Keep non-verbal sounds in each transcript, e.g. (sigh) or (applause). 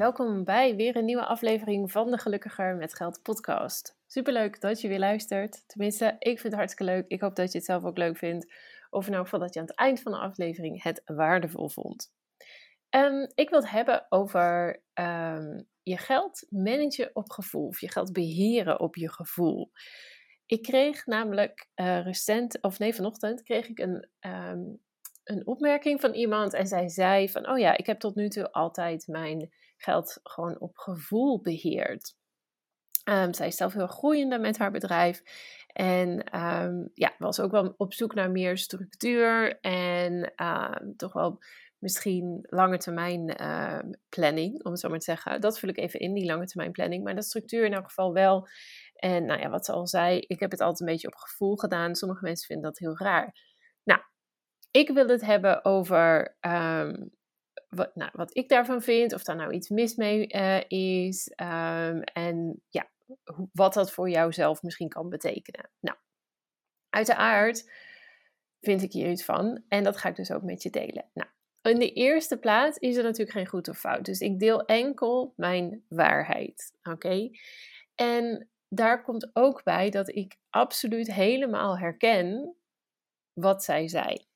Welkom bij weer een nieuwe aflevering van de Gelukkiger met Geld podcast. Superleuk dat je weer luistert. Tenminste, ik vind het hartstikke leuk. Ik hoop dat je het zelf ook leuk vindt. Of in elk geval dat je aan het eind van de aflevering het waardevol vond. Um, ik wil het hebben over um, je geld managen op gevoel. Of je geld beheren op je gevoel. Ik kreeg namelijk uh, recent, of nee, vanochtend kreeg ik een, um, een opmerking van iemand. En zij zei van, oh ja, ik heb tot nu toe altijd mijn geld gewoon op gevoel beheert. Um, zij is zelf heel groeiende met haar bedrijf. En um, ja, was ook wel op zoek naar meer structuur en um, toch wel misschien lange termijn planning, om het zo maar te zeggen. Dat vul ik even in, die lange termijn planning. Maar de structuur in elk geval wel. En nou ja, wat ze al zei, ik heb het altijd een beetje op gevoel gedaan. Sommige mensen vinden dat heel raar. Ik wil het hebben over wat, nou, wat ik daarvan vind, of daar nou iets mis mee uh, is. Um, en ja, wat dat voor jou zelf misschien kan betekenen. Nou, uiteraard vind ik hier iets van. En dat ga ik dus ook met je delen. Nou, in de eerste plaats is er natuurlijk geen goed of fout. Dus ik deel enkel mijn waarheid. Oké? En daar komt ook bij dat ik absoluut helemaal herken wat zij zei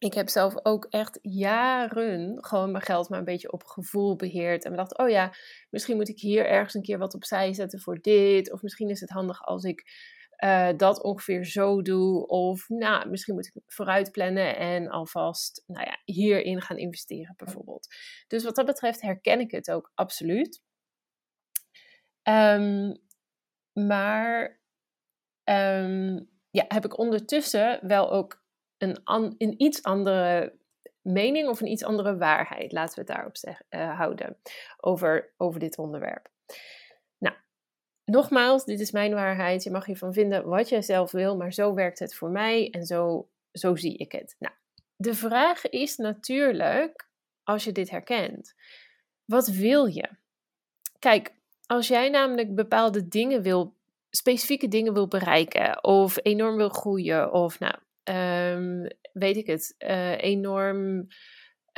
ik heb zelf ook echt jaren gewoon mijn geld maar een beetje op gevoel beheerd. En we dachten, oh ja, misschien moet ik hier ergens een keer wat opzij zetten voor dit. Of misschien is het handig als ik uh, dat ongeveer zo doe. Of nou, misschien moet ik vooruit plannen en alvast nou ja, hierin gaan investeren bijvoorbeeld. Dus wat dat betreft herken ik het ook absoluut. Um, maar um, ja, heb ik ondertussen wel ook een, iets andere mening of een iets andere waarheid, laten we het daarop uh, houden, over, over dit onderwerp. Nou, nogmaals, dit is mijn waarheid. Je mag hiervan vinden wat je zelf wil, maar zo werkt het voor mij en zo, zo zie ik het. Nou, de vraag is natuurlijk, als je dit herkent, wat wil je? Kijk, als jij namelijk bepaalde dingen wil, specifieke dingen wil bereiken, of enorm wil groeien, of nou, um, weet ik het, uh, enorm,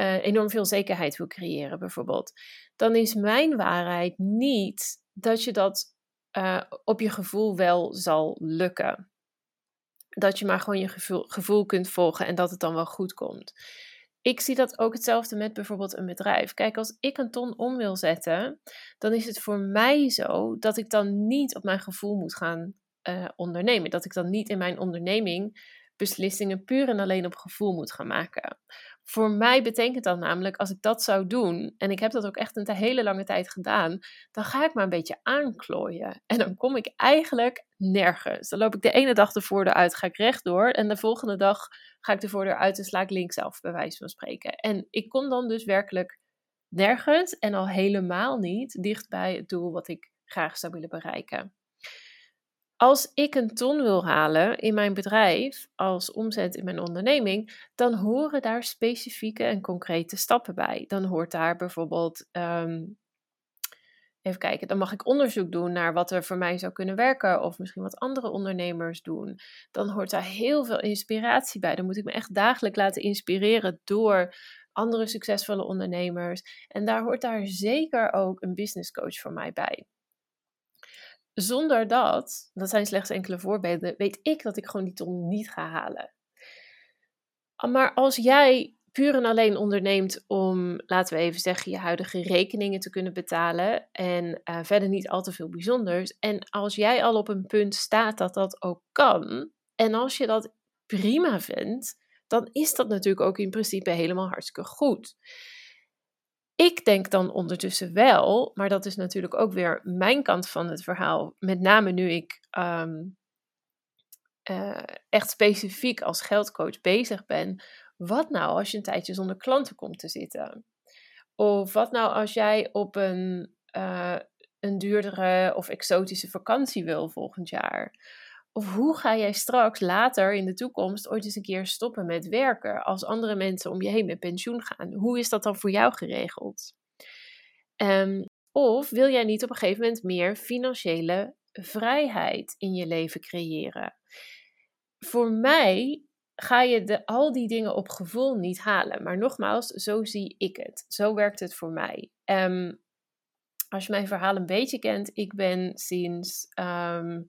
uh, enorm veel zekerheid wil creëren, bijvoorbeeld. Dan is mijn waarheid niet dat je dat uh, op je gevoel wel zal lukken. Dat je maar gewoon je gevoel, gevoel kunt volgen en dat het dan wel goed komt. Ik zie dat ook hetzelfde met bijvoorbeeld een bedrijf. Kijk, als ik een ton om wil zetten, dan is het voor mij zo dat ik dan niet op mijn gevoel moet gaan ondernemen. Dat ik dan niet in mijn onderneming beslissingen puur en alleen op gevoel moet gaan maken. Voor mij betekent dat namelijk, als ik dat zou doen, en ik heb dat ook echt een hele lange tijd gedaan, dan ga ik maar een beetje aanklooien. En dan kom ik eigenlijk nergens. Dan loop ik de ene dag de voordeur uit, ga ik rechtdoor, en de volgende dag ga ik de voordeur uit en sla ik linksaf, bij wijze van spreken. En ik kom dan dus werkelijk nergens en al helemaal niet dicht bij het doel wat ik graag zou willen bereiken. Als ik een ton wil halen in mijn bedrijf als omzet in mijn onderneming, dan horen daar specifieke en concrete stappen bij. Dan hoort daar bijvoorbeeld, um, even kijken, dan mag ik onderzoek doen naar wat er voor mij zou kunnen werken of misschien wat andere ondernemers doen. Dan hoort daar heel veel inspiratie bij. Dan moet ik me echt dagelijks laten inspireren door andere succesvolle ondernemers. En daar hoort daar zeker ook een business coach voor mij bij zonder dat, dat zijn slechts enkele voorbeelden, weet ik dat ik gewoon die ton niet ga halen. Maar als jij puur en alleen onderneemt om, laten we even zeggen, je huidige rekeningen te kunnen betalen en uh, verder niet al te veel bijzonders. En als jij al op een punt staat dat dat ook kan, en als je dat prima vindt, dan is dat natuurlijk ook in principe helemaal hartstikke goed. Ik denk dan ondertussen wel, maar dat is natuurlijk ook weer mijn kant van het verhaal. Met name nu ik ehm, eh, echt specifiek als geldcoach bezig ben. Wat nou als je een tijdje zonder klanten komt te zitten? Of wat nou als jij op een, uh, een duurdere of exotische vakantie wil volgend jaar? Of hoe ga jij straks later in de toekomst ooit eens een keer stoppen met werken als andere mensen om je heen met pensioen gaan? Hoe is dat dan voor jou geregeld? Um, of wil jij niet op een gegeven moment meer financiële vrijheid in je leven creëren? Voor mij ga je de, al die dingen op gevoel niet halen. Maar nogmaals, zo zie ik het. Zo werkt het voor mij. Um, als je mijn verhaal een beetje kent, ik ben sinds. Um,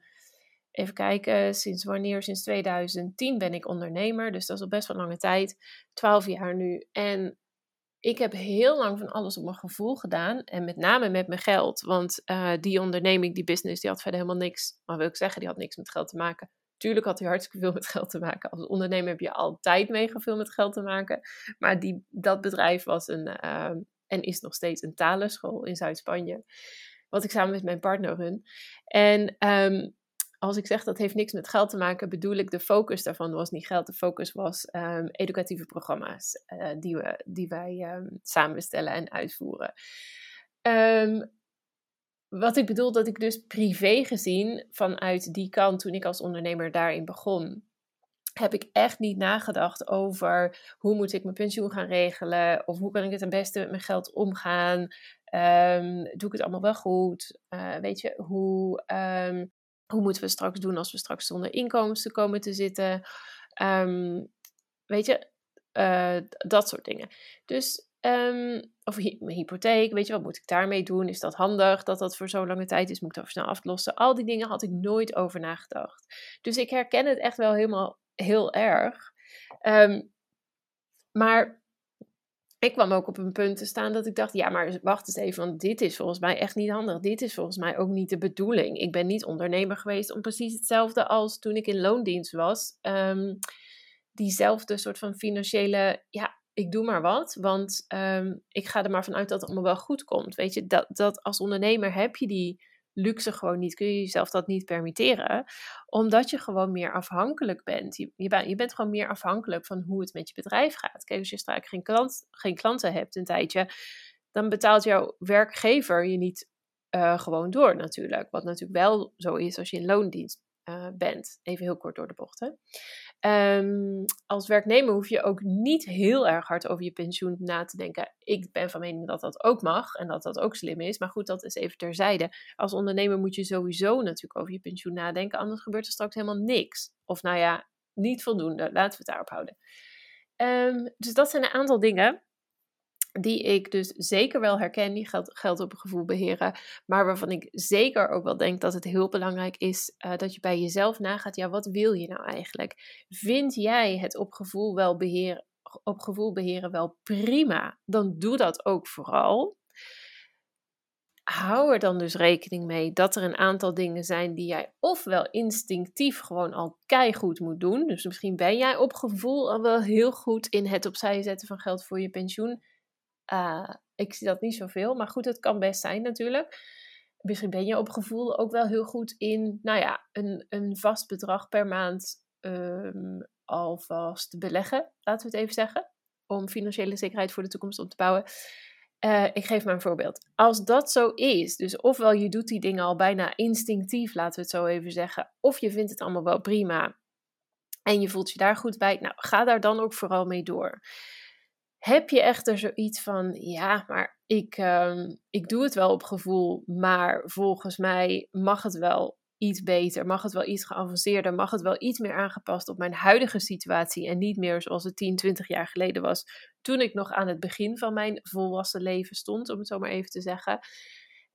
Even kijken, sinds wanneer? Sinds 2010 ben ik ondernemer, dus dat is al best wel lange tijd. 12 jaar nu. En ik heb heel lang van alles op mijn gevoel gedaan. En met name met mijn geld. Want uh, die onderneming, die business, die had verder helemaal niks. Maar wil ik zeggen, die had niks met geld te maken. Tuurlijk had hij hartstikke veel met geld te maken. Als ondernemer heb je altijd mega veel met geld te maken. Maar die, dat bedrijf was een, uh, en is nog steeds een talenschool in Zuid-Spanje. Wat ik samen met mijn partner run. En um, als ik zeg dat heeft niks met geld te maken, bedoel ik de focus daarvan was niet geld. De focus was um, educatieve programma's uh, die, we, die wij um, samenstellen en uitvoeren. Um, wat ik bedoel, dat ik dus privé gezien vanuit die kant, toen ik als ondernemer daarin begon, heb ik echt niet nagedacht over hoe moet ik mijn pensioen gaan regelen of hoe kan ik het het beste met mijn geld omgaan. doe ik het allemaal wel goed? Uh, weet je, hoe hoe moeten we straks doen als we straks zonder inkomsten komen te zitten? Um, weet je, uh, dat soort dingen. Dus, um, of hy hypotheek, weet je, wat moet ik daarmee doen? Is dat handig dat dat voor zo'n lange tijd is? Moet ik dat snel aflossen? Al die dingen had ik nooit over nagedacht. Dus ik herken het echt wel helemaal heel erg. Um, maar ik kwam ook op een punt te staan dat ik dacht, ja, maar wacht eens even, want dit is volgens mij echt niet handig. Dit is volgens mij ook niet de bedoeling. Ik ben niet ondernemer geweest om precies hetzelfde als toen ik in loondienst was. Um, diezelfde soort van financiële, ja, ik doe maar wat, want um, ik ga er maar vanuit dat het allemaal wel goed komt. Weet je, dat, dat als ondernemer heb je die luxe gewoon niet, kun je jezelf dat niet permitteren, omdat je gewoon meer afhankelijk bent. Je, je, ben, je bent gewoon meer afhankelijk van hoe het met je bedrijf gaat. Kijk, als je straks geen, klant, geen klanten hebt een tijdje, dan betaalt jouw werkgever je niet uh, gewoon door natuurlijk. Wat natuurlijk wel zo is als je in loondienst uh, bent. Even heel kort door de bocht. Hè? Um, als werknemer hoef je ook niet heel erg hard over je pensioen na te denken. Ik ben van mening dat dat ook mag en dat dat ook slim is. Maar goed, dat is even terzijde. Als ondernemer moet je sowieso natuurlijk over je pensioen nadenken. Anders gebeurt er straks helemaal niks. Of nou ja, niet voldoende. Laten we het daarop houden. Um, dus dat zijn een aantal dingen die ik dus zeker wel herken, die geld, op gevoel beheren, maar waarvan ik zeker ook wel denk dat het heel belangrijk is uh, dat je bij jezelf nagaat, ja, wat wil je nou eigenlijk? Vind jij het op gevoel wel beheren, op gevoel beheren wel prima? Dan doe dat ook vooral. Hou er dan dus rekening mee dat er een aantal dingen zijn die jij ofwel instinctief gewoon al keihard moet doen. Dus misschien ben jij op gevoel al wel heel goed in het opzij zetten van geld voor je pensioen. Uh, ik zie dat niet zoveel, maar goed, het kan best zijn natuurlijk. Misschien ben je op gevoel ook wel heel goed in, nou ja, een, een vast bedrag per maand um, alvast beleggen, laten we het even zeggen. Om financiële zekerheid voor de toekomst op te bouwen. Uh, ik geef maar een voorbeeld. Als dat zo is, dus ofwel je doet die dingen al bijna instinctief, laten we het zo even zeggen, of je vindt het allemaal wel prima en je voelt je daar goed bij, nou ga daar dan ook vooral mee door. Heb je echter zoiets van, ja, maar ik, um, ik doe het wel op gevoel, maar volgens mij mag het wel iets beter, mag het wel iets geavanceerder, mag het wel iets meer aangepast op mijn huidige situatie en niet meer zoals het 10, 20 jaar geleden was, toen ik nog aan het begin van mijn volwassen leven stond, om het zo maar even te zeggen.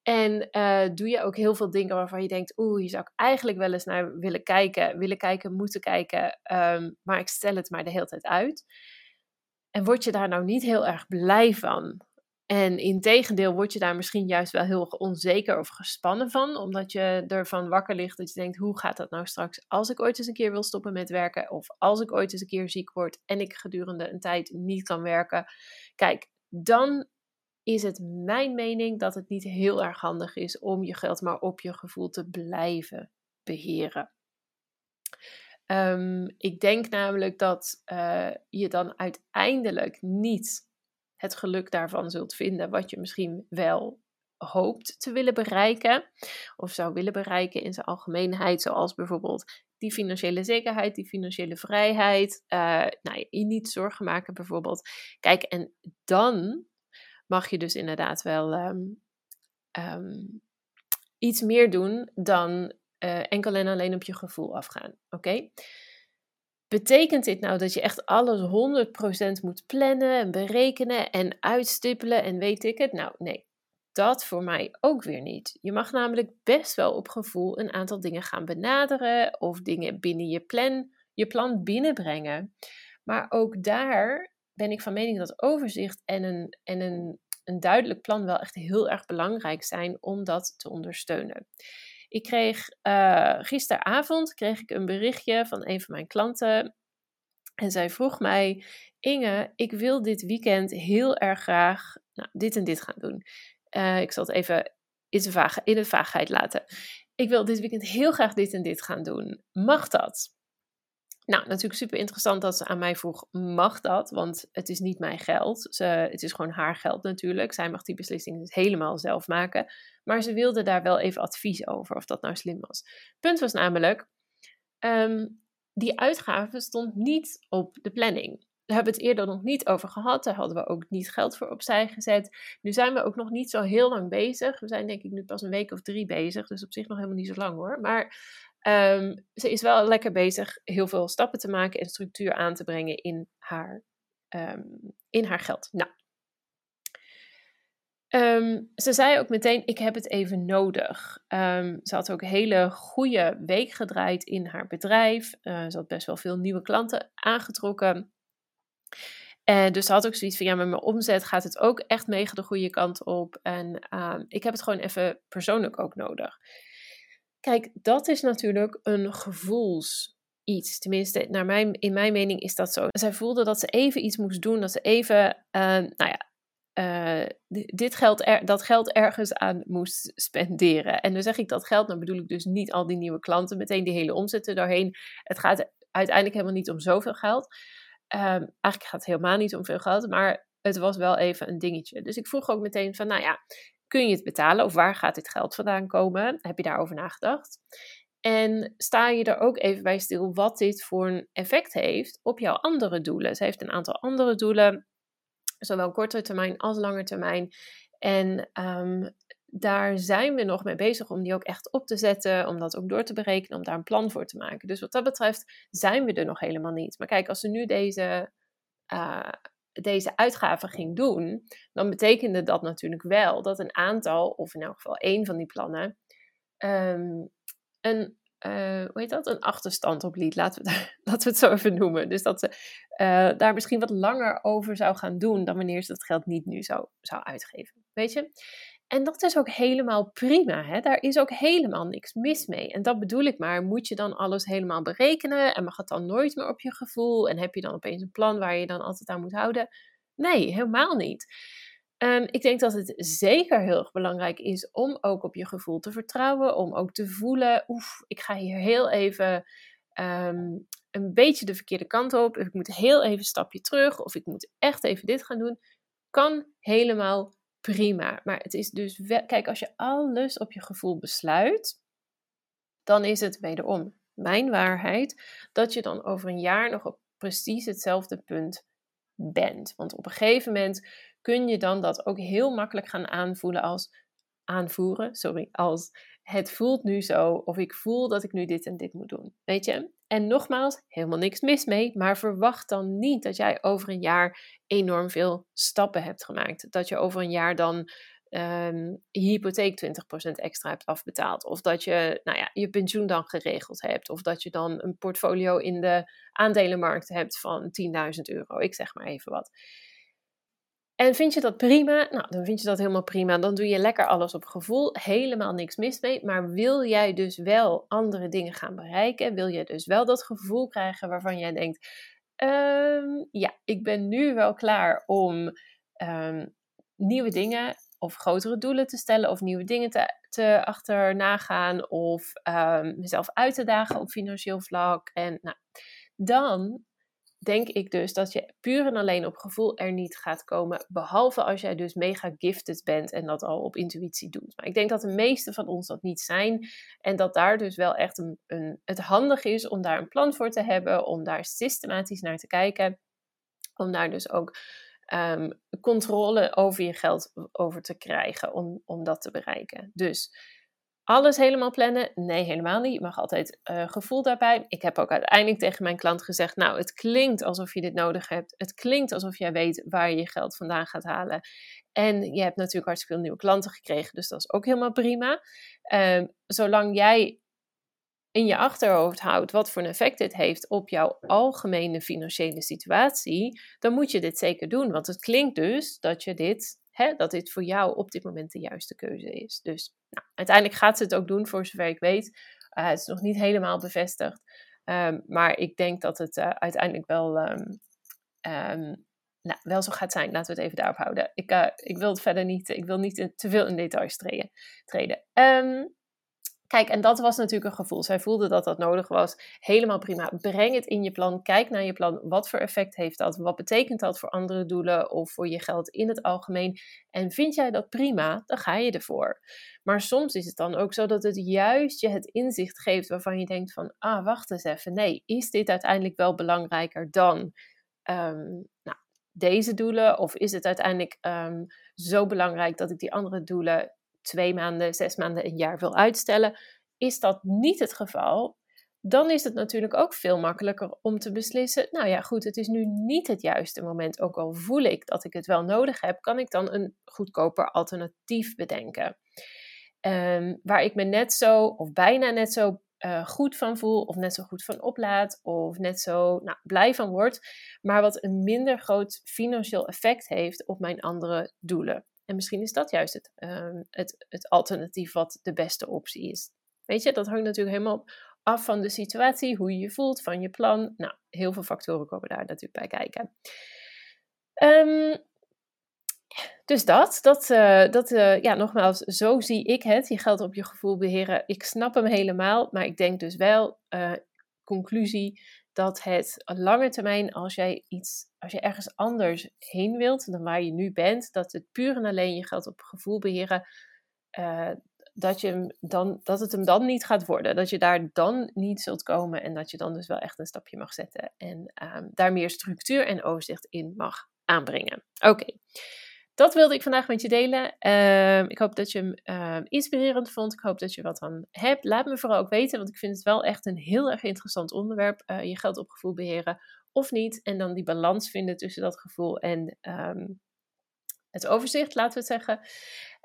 En uh, doe je ook heel veel dingen waarvan je denkt, oeh, hier zou ik eigenlijk wel eens naar willen kijken, willen kijken, moeten kijken, um, maar ik stel het maar de hele tijd uit. En word je daar nou niet heel erg blij van? En in tegendeel word je daar misschien juist wel heel onzeker of gespannen van, omdat je ervan wakker ligt dat je denkt, hoe gaat dat nou straks als ik ooit eens een keer wil stoppen met werken of als ik ooit eens een keer ziek word en ik gedurende een tijd niet kan werken. Kijk, dan is het mijn mening dat het niet heel erg handig is om je geld maar op je gevoel te blijven beheren. Ehm, ik denk namelijk dat uh, je dan uiteindelijk niet het geluk daarvan zult vinden, wat je misschien wel hoopt te willen bereiken, of zou willen bereiken in zijn algemeenheid, zoals bijvoorbeeld die financiële zekerheid, die financiële vrijheid, uh, nou, je niet zorgen maken bijvoorbeeld. Kijk, en dan mag je dus inderdaad wel ehm, ehm, iets meer doen dan uh, enkel en alleen op je gevoel afgaan. Oké? Betekent dit nou dat je echt alles 100% moet plannen en berekenen en uitstippelen en weet ik het? Nou, nee. Dat voor mij ook weer niet. Je mag namelijk best wel op gevoel een aantal dingen gaan benaderen of dingen binnen je plan, je plan binnenbrengen. Maar ook daar ben ik van mening dat overzicht en een, en een, een duidelijk plan wel echt heel erg belangrijk zijn om dat te ondersteunen. Ik kreeg uh, gisteravond kreeg ik een berichtje van een van mijn klanten. En zij vroeg mij: Inge, ik wil dit weekend heel erg graag nou, dit en dit gaan doen. Uh, ik zal het even in, de in het vaagheid laten. Ik wil dit weekend heel graag dit en dit gaan doen. Mag dat? Nou, natuurlijk super interessant dat ze aan mij vroeg: mag dat? Want het is niet mijn geld. Ze, het is gewoon haar geld natuurlijk. Zij mag die beslissing dus helemaal zelf maken. Maar ze wilde daar wel even advies over of dat nou slim was. Punt was namelijk: um, die uitgave stond niet op de planning. Daar hebben we het eerder nog niet over gehad. Daar hadden we ook niet geld voor opzij gezet. Nu zijn we ook nog niet zo heel lang bezig. We zijn denk ik nu pas een week of drie bezig. Dus op zich nog helemaal niet zo lang hoor. Maar Um, ze is wel lekker bezig heel veel stappen te maken en structuur aan te brengen in haar, um, in haar geld. Nou, um, ze zei ook meteen: Ik heb het even nodig. ze had ook een hele goede week gedraaid in haar bedrijf. Uh, ze had best wel veel nieuwe klanten aangetrokken. En dus ze had ook zoiets van: Ja, met mijn omzet gaat het ook echt mega de goede kant op. En ik heb het gewoon even persoonlijk ook nodig. Kijk, dat is natuurlijk een gevoels iets. Tenminste, naar mijn, in mijn mening is dat zo. Zij voelde dat ze even iets moest doen, dat ze even, uh, nou ja, uh, dit geld dat geld ergens aan moest spenderen. En dan zeg ik dat geld, dan bedoel ik dus niet al die nieuwe klanten, meteen die hele omzetten doorheen. Het gaat uiteindelijk helemaal niet om zoveel geld. Um, eigenlijk gaat het helemaal niet om veel geld, maar het was wel even een dingetje. Dus ik vroeg ook meteen van, nou ja, Kun je het betalen of waar gaat dit geld vandaan komen? Heb je daarover nagedacht? En sta je er ook even bij stil wat dit voor een effect heeft op jouw andere doelen? Ze heeft een aantal andere doelen, zowel korte termijn als lange termijn. En um, daar zijn we nog mee bezig om die ook echt op te zetten, om dat ook door te berekenen, om daar een plan voor te maken. Dus wat dat betreft zijn we er nog helemaal niet. Maar kijk, als ze nu deze uh, deze uitgaven ging doen, dan betekende dat natuurlijk wel dat een aantal, of in elk geval één van die plannen, ehm, een, uh, hoe heet dat? een achterstand opliet. Laten we, (laughs) laten we het zo even noemen. Dus dat ze uh, daar misschien wat langer over zou gaan doen dan wanneer ze dat geld niet nu zou, zou uitgeven. Weet je? En dat is ook helemaal prima. Hè? Daar is ook helemaal niks mis mee. En dat bedoel ik maar. Moet je dan alles helemaal berekenen? En mag het dan nooit meer op je gevoel? En heb je dan opeens een plan waar je dan altijd aan moet houden? Nee, helemaal niet. Um, ik denk dat het zeker heel erg belangrijk is om ook op je gevoel te vertrouwen. Om ook te voelen, oef, ik ga hier heel even um, een beetje de verkeerde kant op. Ik moet heel even een stapje terug. Of ik moet echt even dit gaan doen. Kan helemaal prima. Maar het is dus, wel, kijk, als je alles op je gevoel besluit, dan is het wederom mijn waarheid dat je dan over een jaar nog op precies hetzelfde punt bent. Want op een gegeven moment kun je dan dat ook heel makkelijk gaan aanvoelen als aanvoeren, sorry, als het voelt nu zo of ik voel dat ik nu dit en dit moet doen. Weet je? En nogmaals, helemaal niks mis mee, maar verwacht dan niet dat jij over een jaar enorm veel stappen hebt gemaakt. Dat je over een jaar dan je hypotheek 20% extra hebt afbetaald. Of dat je nou ja, je pensioen dan geregeld hebt. Of dat je dan een portfolio in de aandelenmarkt hebt van 10.000 euro. Ik zeg maar even wat. En vind je dat prima? Nou, dan vind je dat helemaal prima. Dan doe je lekker alles op gevoel. Helemaal niks mis mee. Maar wil jij dus wel andere dingen gaan bereiken? Wil je dus wel dat gevoel krijgen waarvan jij denkt: um, ja, ik ben nu wel klaar om um, nieuwe dingen of grotere doelen te stellen of nieuwe dingen te, te achterna gaan of um, mezelf uit te dagen op financieel vlak. En nou, dan denk ik dus dat je puur en alleen op gevoel er niet gaat komen. Behalve als jij dus mega gifted bent en dat al op intuïtie doet. Maar ik denk dat de meeste van ons dat niet zijn. En dat daar dus wel echt een, een, het handig is om daar een plan voor te hebben. Om daar systematisch naar te kijken. Om daar dus ook um, controle over je geld over te krijgen. Om, om dat te bereiken. Dus alles helemaal plannen? Nee, helemaal niet. Je mag altijd uh, gevoel daarbij. Ik heb ook uiteindelijk tegen mijn klant gezegd: Nou, het klinkt alsof je dit nodig hebt. Het klinkt alsof jij weet waar je je geld vandaan gaat halen. En je hebt natuurlijk hartstikke veel nieuwe klanten gekregen, dus dat is ook helemaal prima. Uh, zolang jij in je achterhoofd houdt wat voor een effect dit heeft op jouw algemene financiële situatie, dan moet je dit zeker doen. Want het klinkt dus dat je dit hè, dat dit voor jou op dit moment de juiste keuze is. Dus nou, uiteindelijk gaat ze het ook doen, voor zover ik weet. Uh, het is nog niet helemaal bevestigd. Um, maar ik denk dat het uh, uiteindelijk wel, um, um, nou, wel zo gaat zijn. Laten we het even daarop houden. Ik, uh, ik wil het verder niet, ik wil niet te veel in details treden. treden. Kijk, en dat was natuurlijk een gevoel. Zij voelde dat dat nodig was. Helemaal prima. Breng het in je plan. Kijk naar je plan. Wat voor effect heeft dat? Wat betekent dat voor andere doelen of voor je geld in het algemeen? En vind jij dat prima, dan ga je ervoor. Maar soms is het dan ook zo dat het juist je het inzicht geeft waarvan je denkt van, ah, wacht eens even. Nee, is dit uiteindelijk wel belangrijker dan um, nou, deze doelen? Of is het uiteindelijk um, zo belangrijk dat ik die andere doelen twee maanden, zes maanden, een jaar wil uitstellen. Is dat niet het geval, dan is het natuurlijk ook veel makkelijker om te beslissen. Nou ja, goed, het is nu niet het juiste moment. Ook al voel ik dat ik het wel nodig heb, kan ik dan een goedkoper alternatief bedenken. Ehm, waar ik me net zo, of bijna net zo uh, goed van voel, of net zo goed van oplaad, of net zo nou, blij van word, maar wat een minder groot financieel effect heeft op mijn andere doelen. En misschien is dat juist het, um, het, het alternatief wat de beste optie is. Weet je, dat hangt natuurlijk helemaal af van de situatie, hoe je je voelt, van je plan. Nou, heel veel factoren komen daar natuurlijk bij kijken. Um, dus dat, dat, uh, dat uh, ja, nogmaals, zo zie ik het. Je geld op je gevoel beheren. Ik snap hem helemaal, maar ik denk dus wel, uh, conclusie, dat het lange termijn, als jij iets, als je ergens anders heen wilt dan waar je nu bent, dat het puur en alleen je geld op gevoel beheren, uh, dat, je hem dan, dat het hem dan niet gaat worden. Dat je daar dan niet zult komen en dat je dan dus wel echt een stapje mag zetten en uh, daar meer structuur en overzicht in mag aanbrengen. Oké dat wilde ik vandaag met je delen. Uh, ik hoop dat je hem uh, inspirerend vond. Ik hoop dat je wat aan hebt. Laat me vooral ook weten, want ik vind het wel echt een heel erg interessant onderwerp. Uh, je geld op gevoel beheren of niet. En dan die balans vinden tussen dat gevoel en um, het overzicht, laten we het zeggen.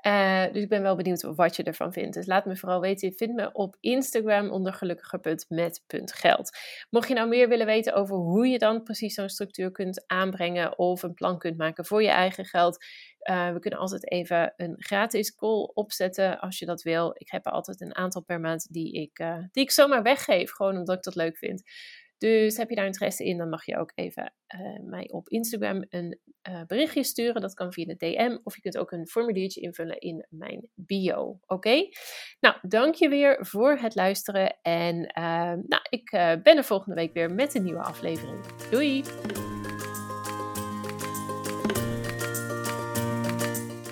Uh, dus ik ben wel benieuwd wat je ervan vindt. Dus laat me vooral weten. Je vindt me op Instagram onder gelukkiger.met.geld. Mocht je nou meer willen weten over hoe je dan precies zo'n structuur kunt aanbrengen of een plan kunt maken voor je eigen geld. Uh, we kunnen altijd even een gratis call opzetten als je dat wil. Ik heb er altijd een aantal per maand die ik, uh, die ik zomaar weggeef, gewoon omdat ik dat leuk vind. Dus heb je daar interesse in, dan mag je ook even uh, mij op Instagram een uh, berichtje sturen. Dat kan via de DM of je kunt ook een formuliertje invullen in mijn bio. Oké? Nou, dank je weer voor het luisteren. En uh, nou, ik ben er volgende week weer met een nieuwe aflevering. Doei!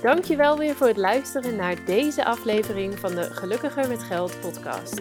Dankjewel weer voor het luisteren naar deze aflevering van de Gelukkiger met Geld podcast.